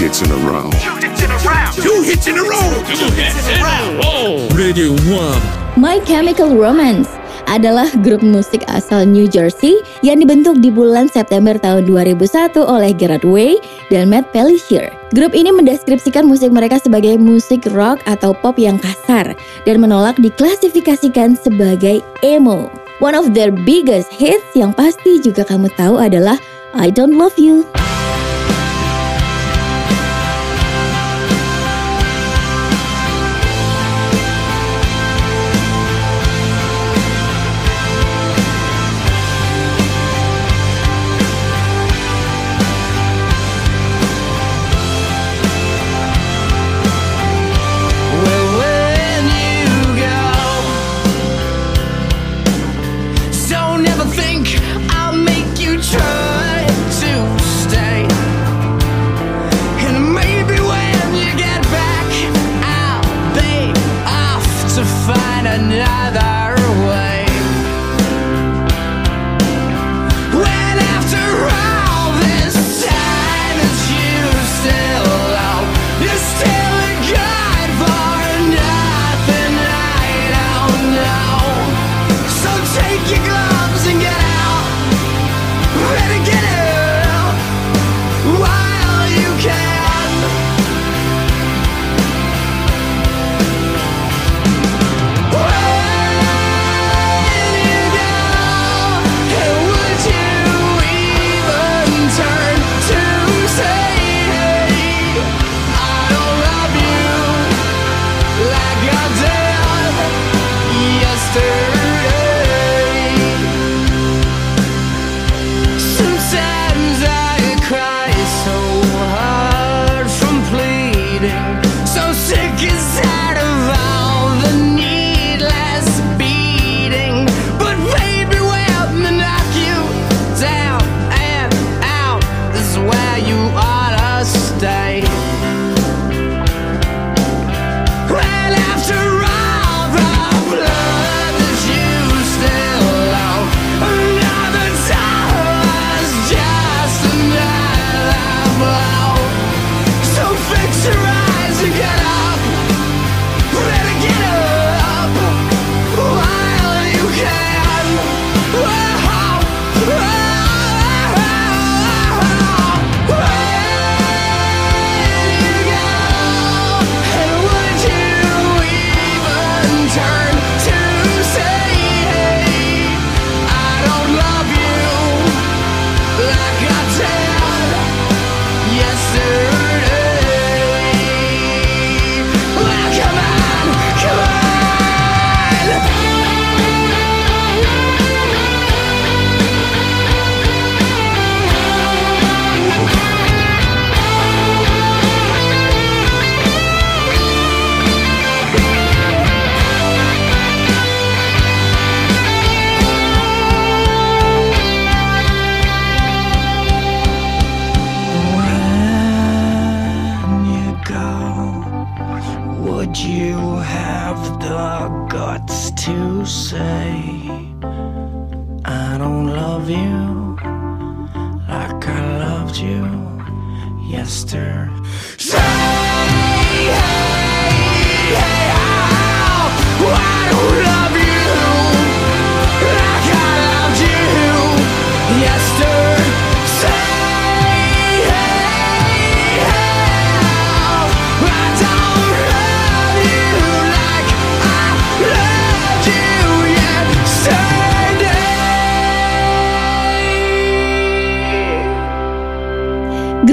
hits in a row. Two hits in a row. Two hits in a row. Radio 1. My Chemical Romance adalah grup musik asal New Jersey yang dibentuk di bulan September tahun 2001 oleh Gerard Way dan Matt Pellissier. Grup ini mendeskripsikan musik mereka sebagai musik rock atau pop yang kasar dan menolak diklasifikasikan sebagai emo. One of their biggest hits yang pasti juga kamu tahu adalah I Don't Love You.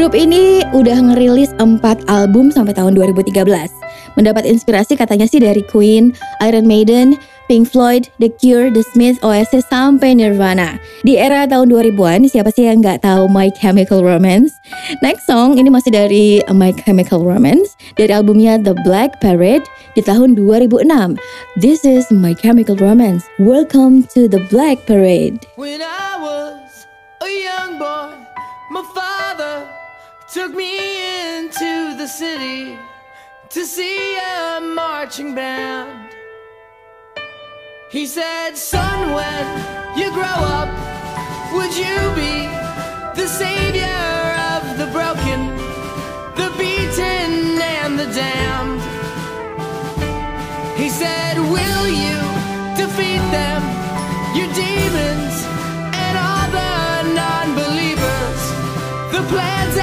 Grup ini udah ngerilis 4 album sampai tahun 2013. Mendapat inspirasi katanya sih dari Queen, Iron Maiden, Pink Floyd, The Cure, The Smiths, Oasis, sampai Nirvana. Di era tahun 2000-an, siapa sih yang nggak tahu My Chemical Romance? Next song, ini masih dari My Chemical Romance, dari albumnya The Black Parade di tahun 2006. This is My Chemical Romance. Welcome to The Black Parade. When I was a young boy, my father took me into the city to see a marching band. He said, Son, when you grow up, would you be the savior of the broken, the beaten, and the damned? He said, Will you defeat them, your demons, and all the non believers, the plans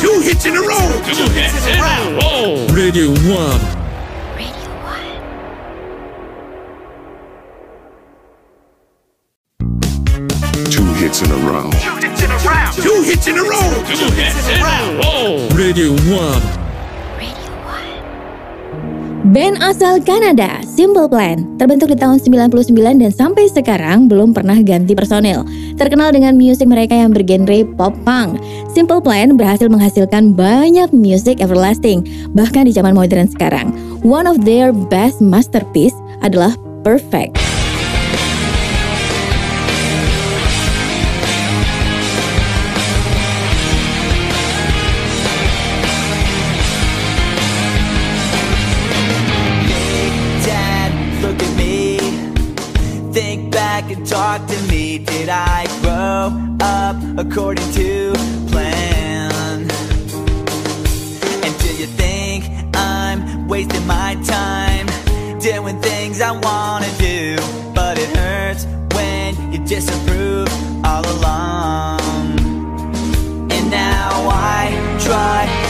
Two hits in a row! Two hits in a row! Radio 1. Radio 1. Two hits in a row. Two hits in a row! Two hits in a row! Two hits in a row! Radio 1. Band asal Kanada, Simple Plan, terbentuk di tahun 99 dan sampai sekarang belum pernah ganti personil. Terkenal dengan musik mereka yang bergenre pop punk, Simple Plan berhasil menghasilkan banyak musik everlasting, bahkan di zaman modern sekarang. One of their best masterpiece adalah Perfect. Talk to me. Did I grow up according to plan? And do you think I'm wasting my time doing things I wanna do? But it hurts when you disapprove all along. And now I try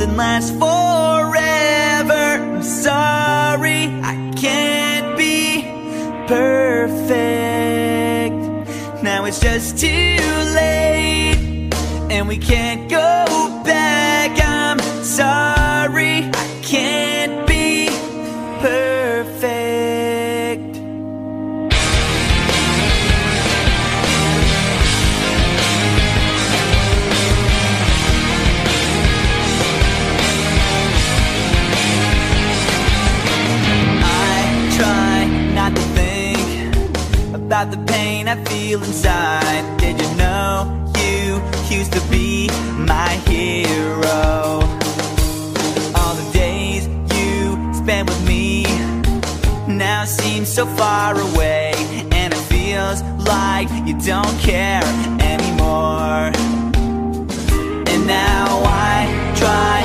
Nothing lasts forever. I'm sorry, I can't be perfect. Now it's just too late, and we can't feel inside. Did you know you used to be my hero? All the days you spent with me now seem so far away, and it feels like you don't care anymore. And now I try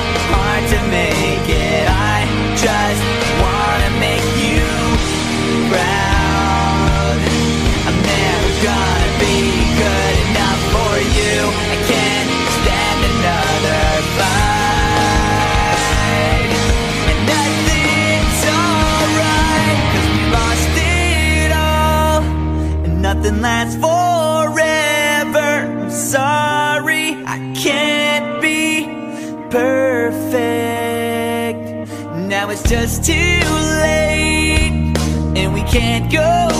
nothing lasts forever. I'm sorry, I can't be perfect. Now it's just too late, and we can't go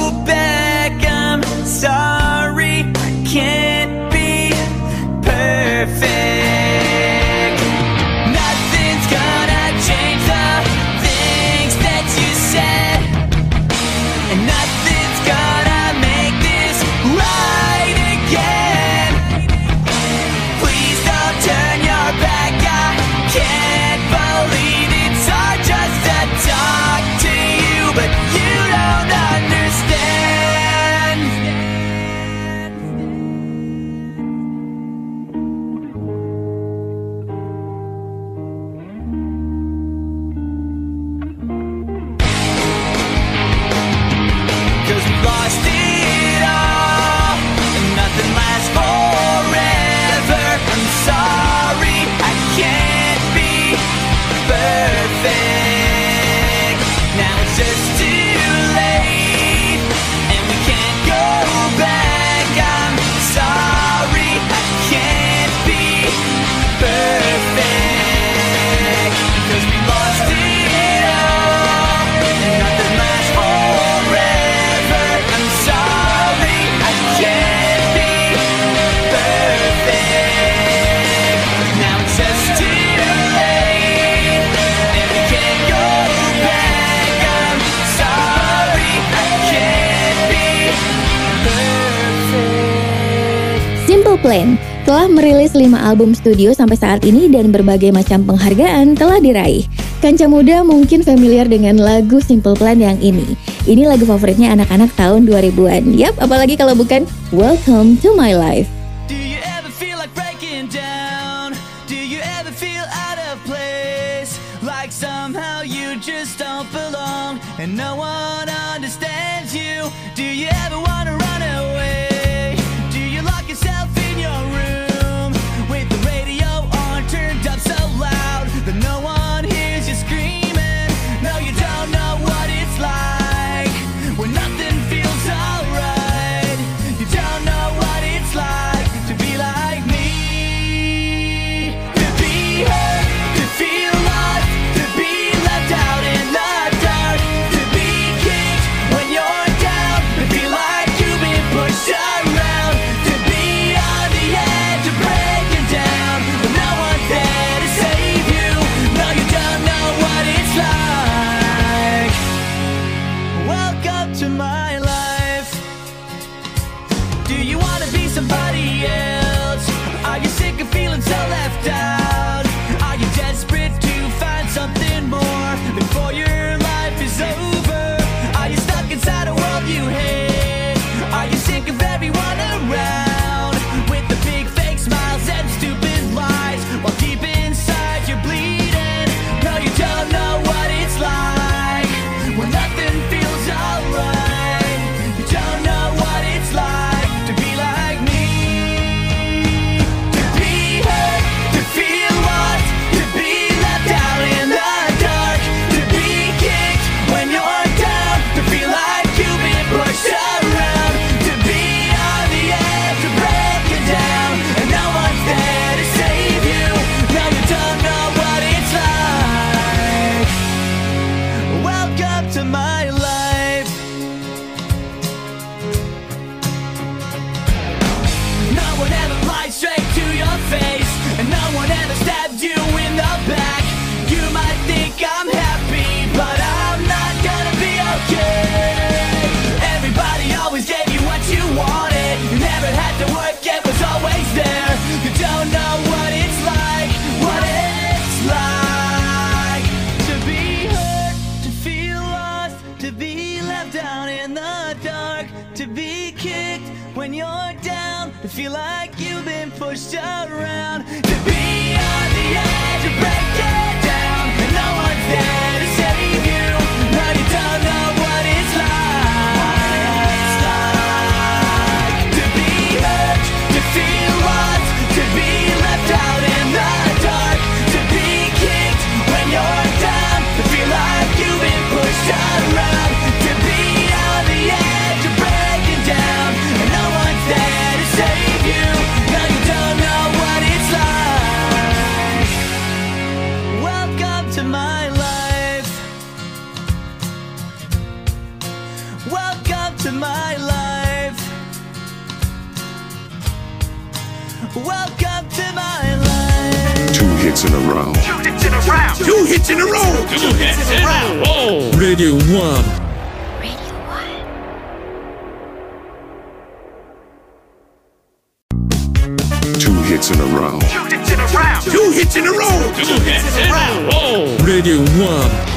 5 album studio sampai saat ini dan berbagai macam penghargaan telah diraih. Kanca muda mungkin familiar dengan lagu Simple Plan yang ini. Ini lagu favoritnya anak-anak tahun 2000-an. Yap, apalagi kalau bukan Welcome to My Life. You ever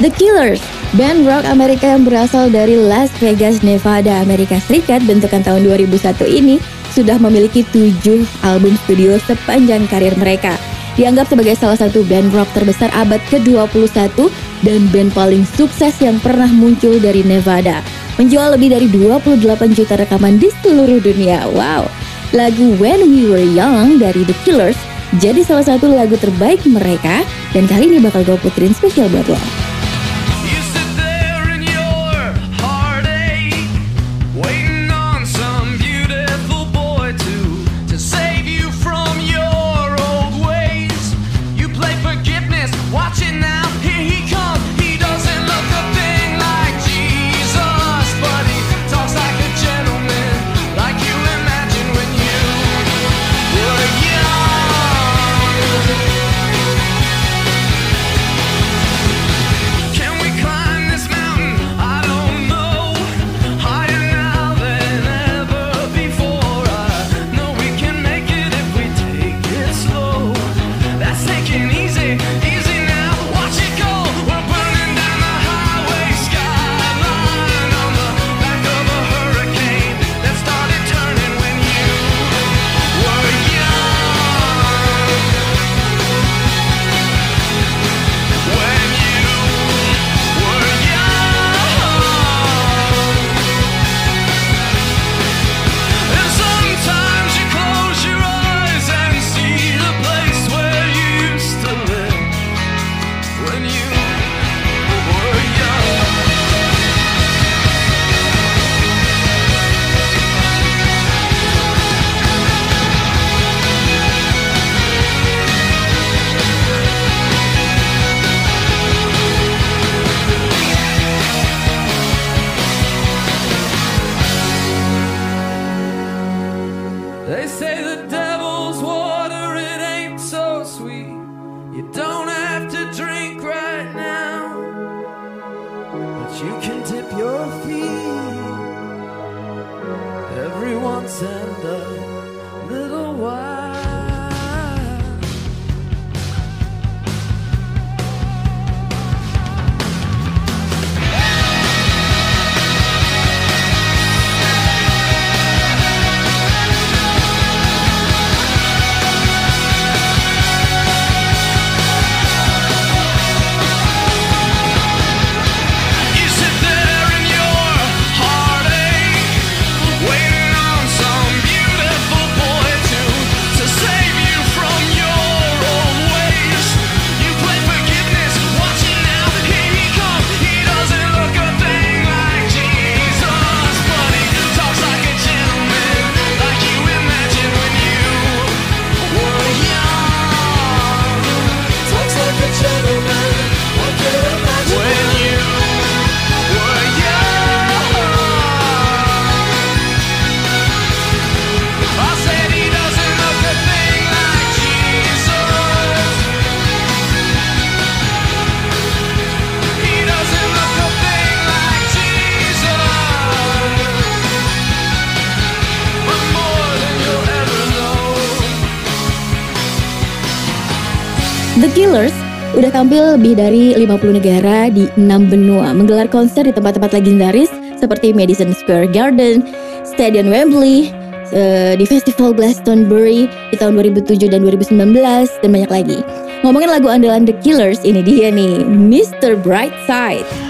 The Killers, band rock Amerika yang berasal dari Las Vegas, Nevada, Amerika Serikat bentukan tahun 2001 ini sudah memiliki tujuh album studio sepanjang karir mereka. Dianggap sebagai salah satu band rock terbesar abad ke-21 dan band paling sukses yang pernah muncul dari Nevada. Menjual lebih dari 28 juta rekaman di seluruh dunia. Wow. Lagu When We Were Young dari The Killers jadi salah satu lagu terbaik mereka dan kali ini bakal gue puterin spesial buat lo. udah tampil lebih dari 50 negara di 6 benua, menggelar konser di tempat-tempat legendaris seperti Madison Square Garden, Stadion Wembley, uh, di Festival Glastonbury di tahun 2007 dan 2019 dan banyak lagi. Ngomongin lagu andalan The Killers ini dia nih, Mr. Brightside.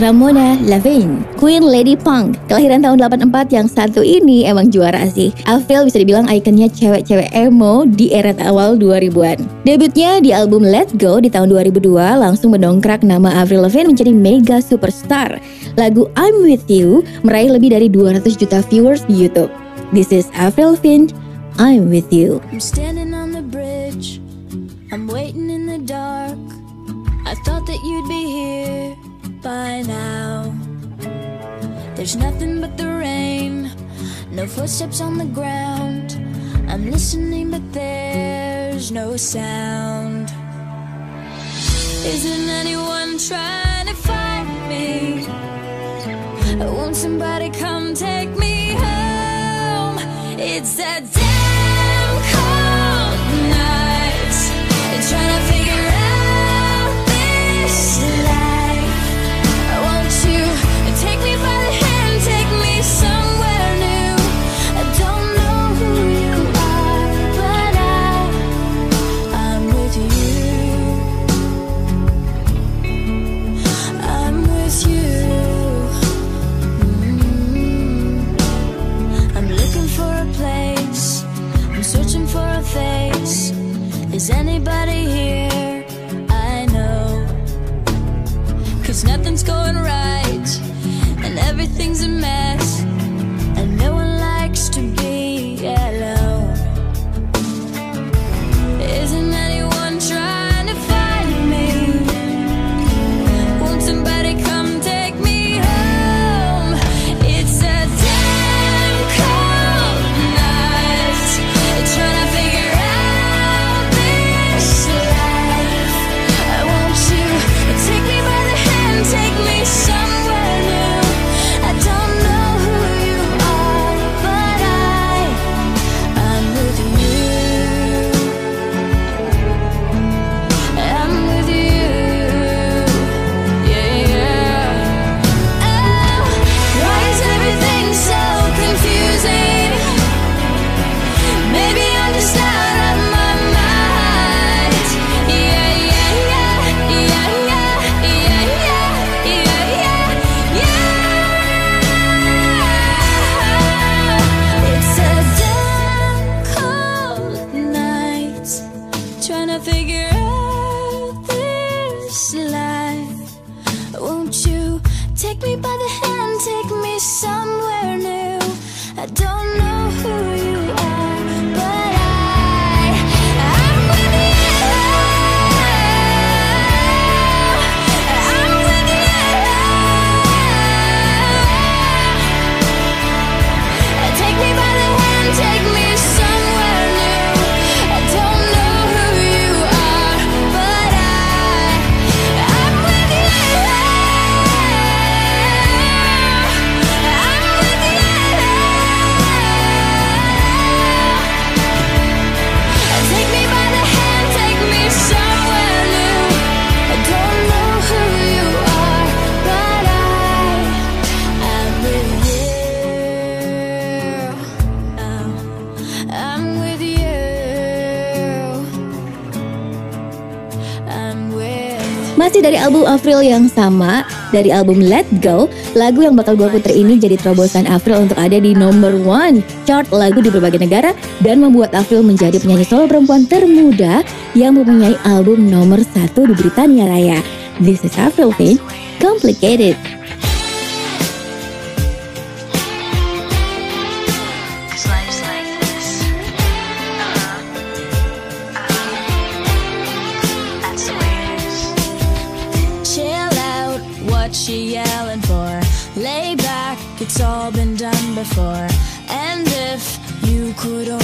Ramona Lavigne, Queen Lady Punk, kelahiran tahun 84 yang satu ini emang juara sih. Avril bisa dibilang ikonnya cewek-cewek emo di era awal 2000-an. Debutnya di album Let's Go di tahun 2002 langsung mendongkrak nama Avril Lavigne menjadi mega superstar. Lagu I'm With You meraih lebih dari 200 juta viewers di YouTube. This is Avril Lavigne, I'm With You. I'm There's nothing but the rain, no footsteps on the ground. I'm listening, but there's no sound. Isn't anyone trying to find me? Won't somebody come take me home? It's that. Album April yang sama dari album Let Go. Lagu yang bakal gue puter ini jadi terobosan April untuk ada di nomor one chart lagu di berbagai negara dan membuat April menjadi penyanyi solo perempuan termuda yang mempunyai album nomor satu di Britania Raya. This is April, Complicated. before. And if you could only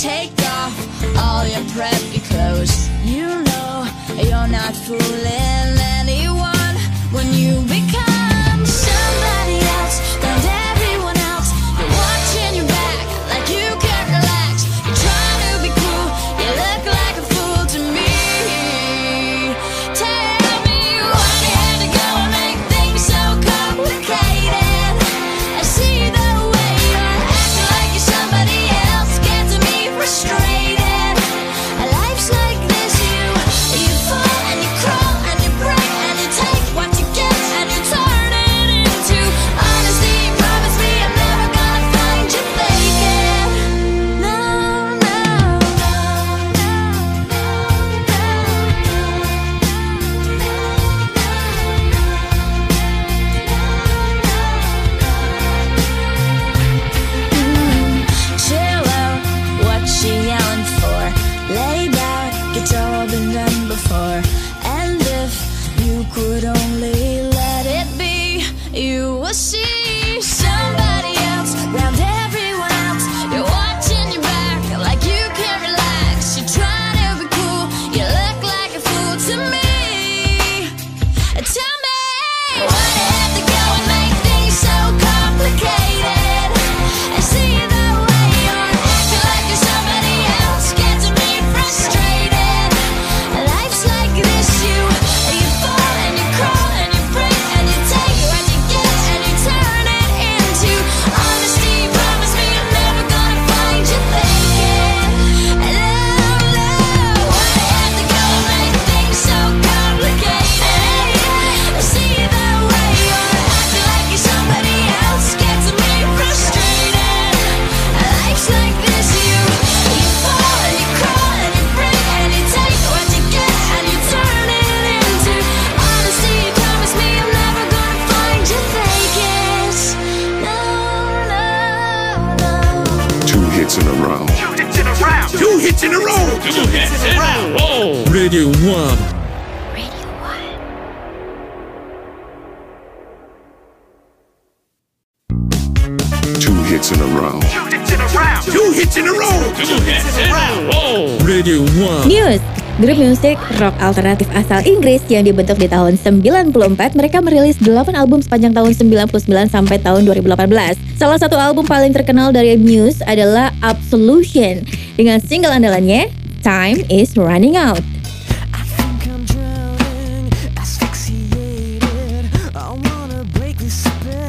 Take off all your preppy clothes. You know you're not fooling. Grup musik rock alternatif asal Inggris yang dibentuk di tahun 94, mereka merilis 8 album sepanjang tahun 99 sampai tahun 2018. Salah satu album paling terkenal dari Muse adalah Absolution dengan single andalannya Time is Running Out. I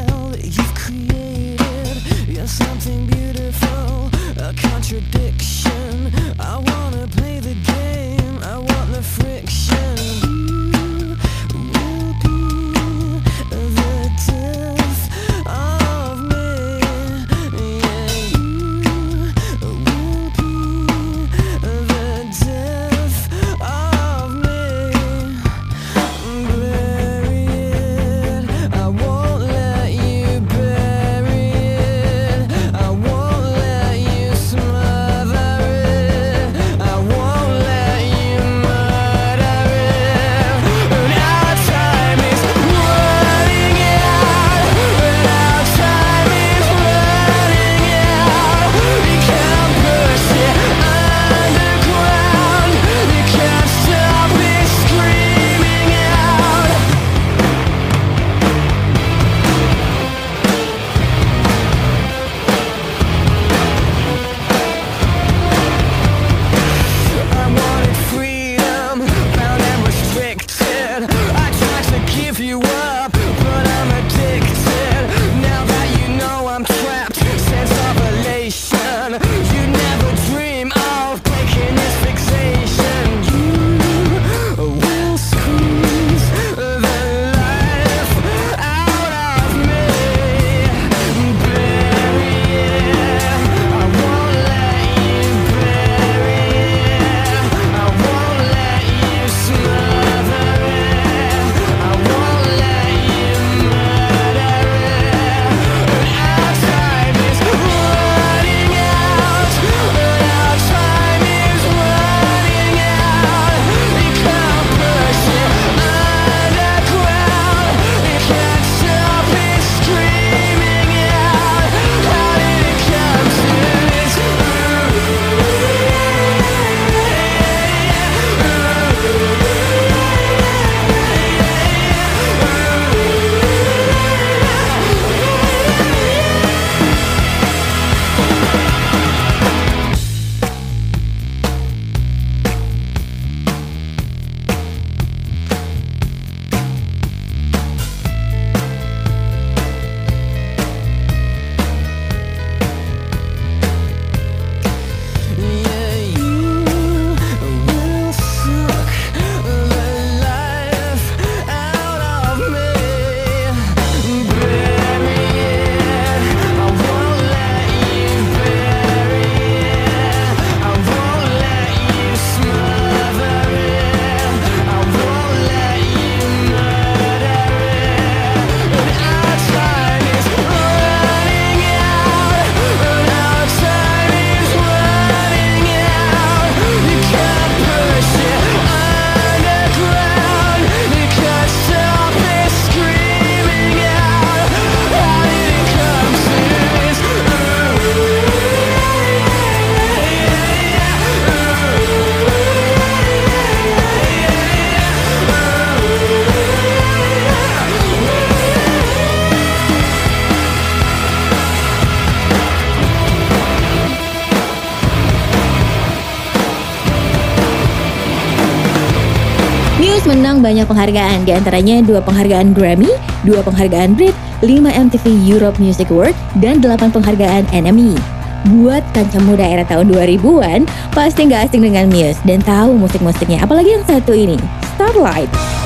penghargaan, di antaranya dua penghargaan Grammy, dua penghargaan Brit, 5 MTV Europe Music Award, dan 8 penghargaan NME. Buat kancah muda era tahun 2000-an, pasti nggak asing dengan Muse dan tahu musik-musiknya, apalagi yang satu ini, Starlight.